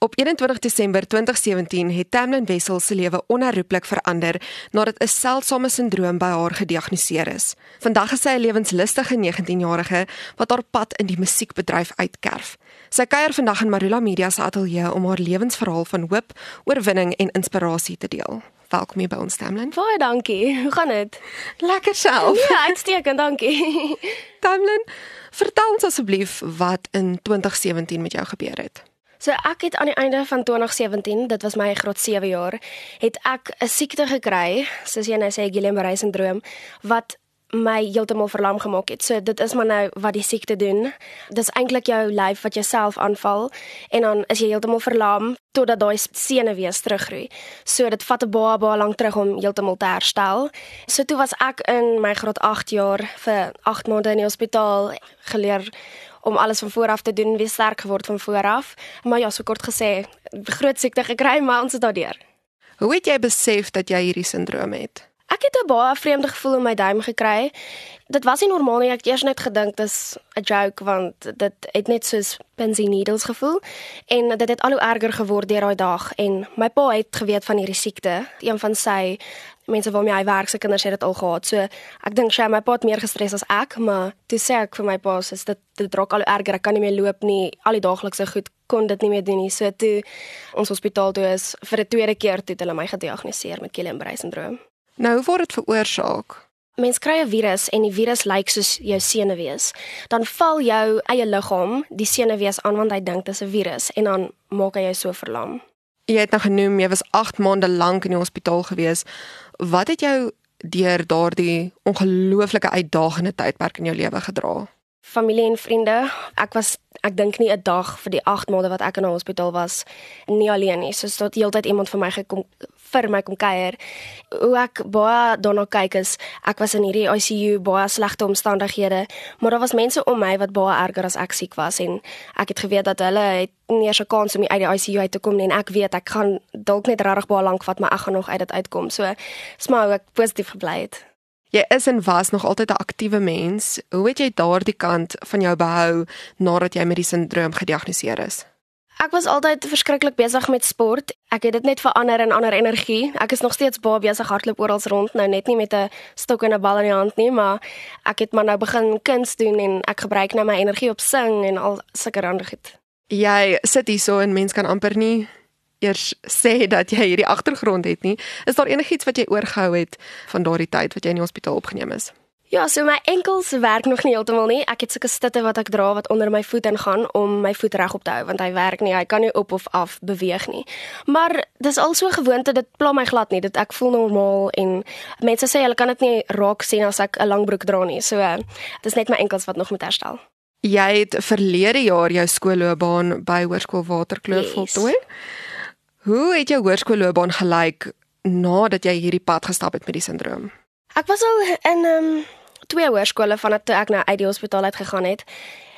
Op 21 Desember 2017 het Tamlin Wessel se lewe onherroepelik verander nadat 'n seldsame sindroom by haar gediagnoseer is. Vandag is sy 'n lewenslustige 19-jarige wat haar pad in die musiekbedryf uitkerf. Sy kuier vandag in Marula Media se ateljee om haar lewensverhaal van hoop, oorwinning en inspirasie te deel. Welkom hier by ons Tamlin. Baie dankie. Hoe gaan dit? Lekker self. Ja, uitstekend, dankie. Tamlin, vertel ons asseblief wat in 2017 met jou gebeur het. So ek het aan die einde van 2017, dit was my graad 7 jaar, het ek 'n siekte gekry, soos jy nou sê Guillain-Barré syndroom, wat my heeltemal verlam gemaak het. So dit is maar nou wat die siekte doen. Dis eintlik jou lyf wat jouself aanval en dan is jy heeltemal verlam totdat daai senuwees teruggroei. So dit vat 'n baie baie lank terug om heeltemal te herstel. So toe was ek in my graad 8 jaar vir 8 maande in die hospitaal geleer om alles van vooraf te doen, weer sterk geword van vooraf. Maar ja, so kort gesê, groot siekte gekry, maar ons het daardeur. Hoe het jy besef dat jy hierdie sindroom het? Ek het 'n baie vreemde gevoel in my duim gekry. Dit was nie normaal nie. Ek het eers net gedink dis 'n joke want dit het net soos pins and needles gevoel en dit het al hoe erger geword deur daai dag en my pa het geweet van hierdie siekte. Een van sy mense waarmee hy werk, sy kinders het dit al gehad. So ek dink sy my pa het meer gestres as ek, maar toe sê ek vir my pa is dit dit raak al erger. Ek kan nie meer loop nie. Al die daaglikse goed kon dit nie meer doen nie. So toe ons hospitaal toe is vir 'n tweede keer toe hulle my gediagnoseer met Guillain-Barré syndroom. Nou hoe word dit veroorsaak? Mens kry 'n virus en die virus lyk soos jou senuwees. Dan val jou eie liggaam die senuwees aan want hy dink dit is 'n virus en dan maak hy jou so verlam. Jy het nou genoem jy was 8 maande lank in die hospitaal gewees. Wat het jou deur daardie ongelooflike uitdagende tydperk in jou lewe gedra? Familie en vriende. Ek was ek dink nie 'n dag vir die 8 maande wat ek in 'n hospitaal was nie alleen nie. So tot heeltyd iemand vir my gekom vir my kom kuier. Hoe ek baie daarna kyk is ek was in hierdie ICU baie slegte omstandighede, maar daar was mense om my wat baie erger as ek siek was en ek het geweet dat hulle het nie eens 'n kans om uit die ICU uit te kom nie en ek weet ek gaan dalk net regtig baie lank vat maar ek gaan nog uit dit uitkom. So smaak ek positief gebly het. Jy is en was nog altyd 'n aktiewe mens. Hoe het jy daardie kant van jou behou nadat jy met die sindroom gediagnoseer is? Ek was altyd verskriklik besig met sport. Ek het dit net verander in ander energie. Ek is nog steeds baie besig hardloop oral rond, nou net nie met 'n stok en 'n bal in die hand nie, maar ek het maar nou begin kuns doen en ek gebruik nou my energie op sing en al sulke ander goed. Jy sit hier so en mens kan amper nie eers sê dat jy hierdie agtergrond het nie. Is daar enigiets wat jy oorgehou het van daardie tyd wat jy in die hospitaal opgeneem is? Ja, so my enkels werk nog nie heeltemal nie. Ek het sulke stitte wat ek dra wat onder my voet ingaan om my voet regop te hou want hy werk nie. Hy kan nie op of af beweeg nie. Maar dis al so gewoonte, dit pla my glad nie. Dit ek voel normaal en mense sê hulle kan dit nie raak sien as ek 'n lang broek dra nie. So dis net my enkels wat nog moet herstel. Jy het verlede jaar jou skoolloopbaan by Hoërskool Waterkloof Yes. voltooi. Hoe het jou hoërskoolloopbaan gelyk nadat jy hierdie pad gestap het met die sindroom? Ek was al in ehm um, twee hoërskole vanaf toe ek nou uit die hospitaal uit gegaan het.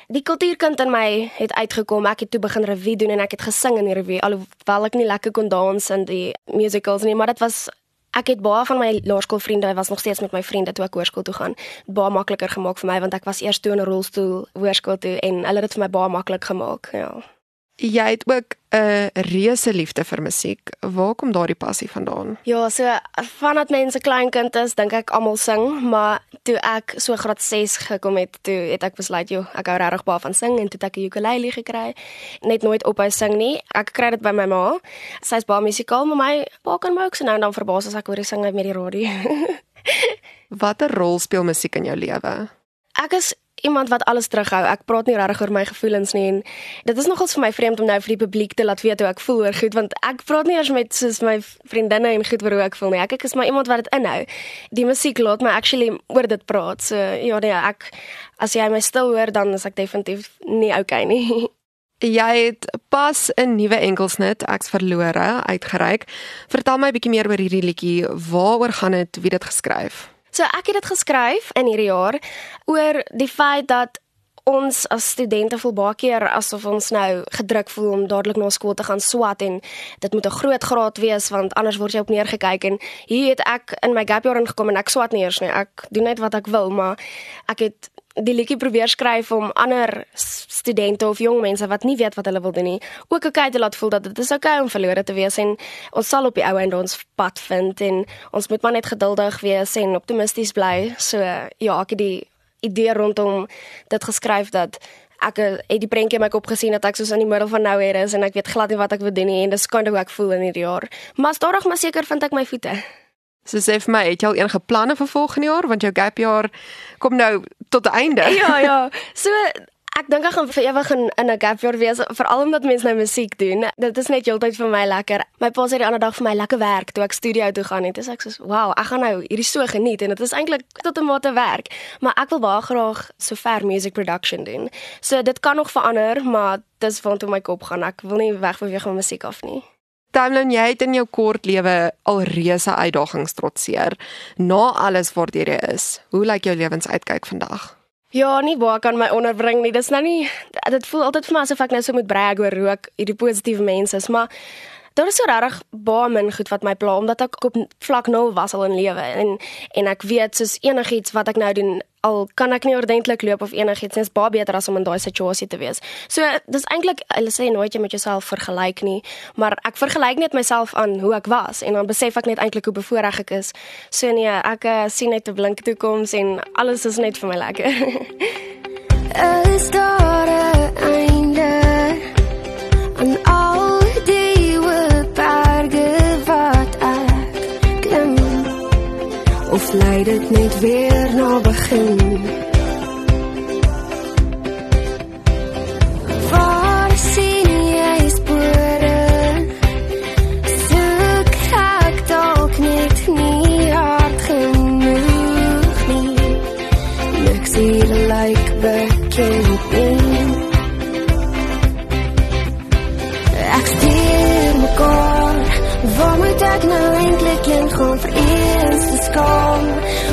Die kultuurkind in my het uitgekom. Ek het toe begin revue doen en ek het gesing in die revue alhoewel ek nie lekker kon dans in die musicals nie, maar dit was ek het baie van my laerskoolvriende, was nog steeds met my vriende toe ek hoërskool toe gaan. Baie makliker gemaak vir my want ek was eers toe in 'n rolstoel hoërskool toe en hulle het dit vir my baie maklik gemaak, ja. Jy het ook 'n reuse liefde vir musiek. Waar kom daardie passie vandaan? Ja, so vandat mense kleinkind is, dink ek almal sing, maar toe ek so graad 6 gekom het, toe het ek besluit, joh, ek hou regtig baie van sing en toe het ek 'n ukulele gekry. Net nooit ophou sing nie. Ek kry dit by my ma. Sy's baie musikaal, maar my pa kan my ook so nou en dan verbaas as ek hoor hy sing met die radio. Watter rol speel musiek in jou lewe? ek is iemand wat alles terughou. Ek praat nie regtig oor my gevoelens nie en dit is nogals vir my vreemd om nou vir die publiek te laat weet hoe ek voel oor goed want ek praat nie eers met soos my vriendinne en goed oor hoe ek voel nie. Ek, ek is maar iemand wat dit inhou. Die musiek laat my actually oor dit praat. So ja, nee, ek as jy my stil hoor dan is ek definitief nie okay nie. Jy het pas 'n nuwe enkelsnit, ek's verlore, uitgereik. Vertel my 'n bietjie meer oor hierdie liedjie. Waaroor gaan dit? Wie het dit geskryf? So ek het dit geskryf in hierdie jaar oor die feit dat ons as studente voel baie keer asof ons nou gedruk voel om dadelik na skool te gaan swat en dit moet 'n groot graad wees want anders word jy op neergekyk en hier het ek in my gap jaar ingekom en ek swat nie eers nie. Ek doen net wat ek wil, maar ek het die liedjie probeer skryf om ander studente of jong mense wat nie weet wat hulle wil doen nie, ook okay te laat voel dat dit is okay om verlore te wees en ons sal op die ou end ons pad vind en ons moet maar net geduldig wees en optimisties bly. So ja, ek het die idee rondom dit geskryf dat ek het die prentjie in my kop gesien dat ek soos in die middel van nowhere is en ek weet glad nie wat ek wil doen nie en dis kind of hoe ek voel in hierdie jaar. Maar stadig maar seker vind ek my voete. So sê vir my, het jy al enige planne vir volgende jaar want jou gap jaar kom nou tot die einde. Ja, ja. So ek dink ek gaan vir ewig in in 'n gap jaar wees veral omdat mense nou musiek doen. Dit is net heeltyd vir my lekker. My pa sê die ander dag vir my lekker werk toe ek studio toe gaan en dis ek sê, "Wow, ek gaan nou hierdie so geniet en dit is eintlik tot 'n mate werk, maar ek wil baie graag so ver music production doen." So dit kan nog verander, maar dis waantoe my kop gaan. Ek wil nie wegbeweeg van musiek af nie. Timeline, jy het in jou kort lewe al reuse uitdagings trotseer. Na alles waardeur jy is, hoe lyk jou lewensuitkyk vandag? Ja, nie baie kan my onderbring nie. Dis nou nie dit voel altyd vir my asof ek nou so moet brag oor hoe ek hierdie positiewe mense is, maar daar is so regtig baie min goed wat my pla omdat ek op vlak 0 was al in lewe en en ek weet soos enigiets wat ek nou doen al kan ek nie ordentlik loop of enigiets net baie beter as om in daai situasie te wees. So dis eintlik hulle sê nooit jy met jouself vergelyk nie, maar ek vergelyk net myself aan hoe ek was en dan besef ek net eintlik hoe bevoorreg ek is. So nee, ek uh, sien net 'n blink toekoms en alles is net vir my lekker. Is daar einde Of lei dit net weer na begin?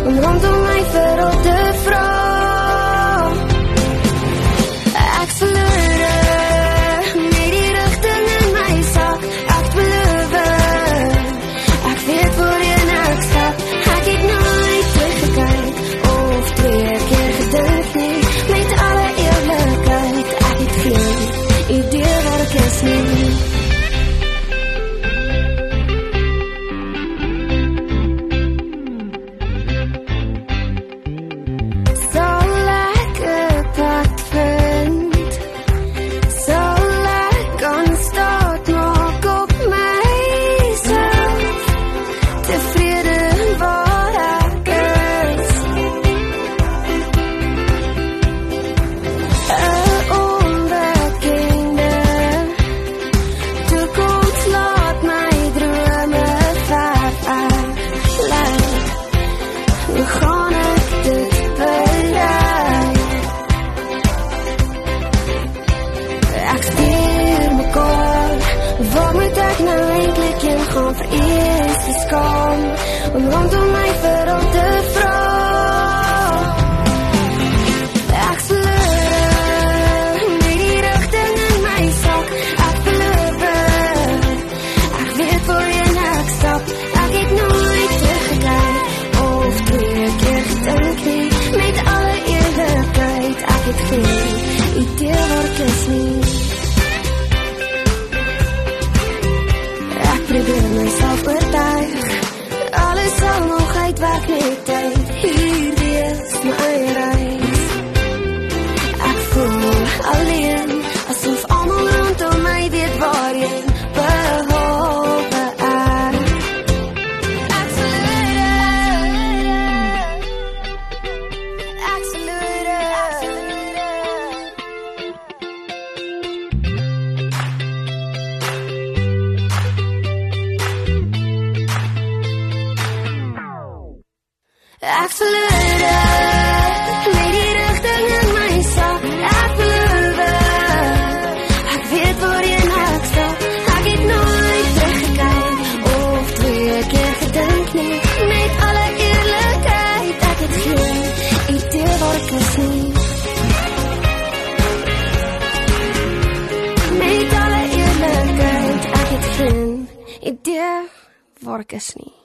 Om rondom my Ek verloor met die rigting in my sak. Ek verloor. Ek weet waar jy nou stap. Ek het nooit teruggekyk of twee keer gedink nie. Met alle eerlikheid, ek het geen idee waar ek is nie. Met alle eerlikheid, ek het geen idee waar ek is nie.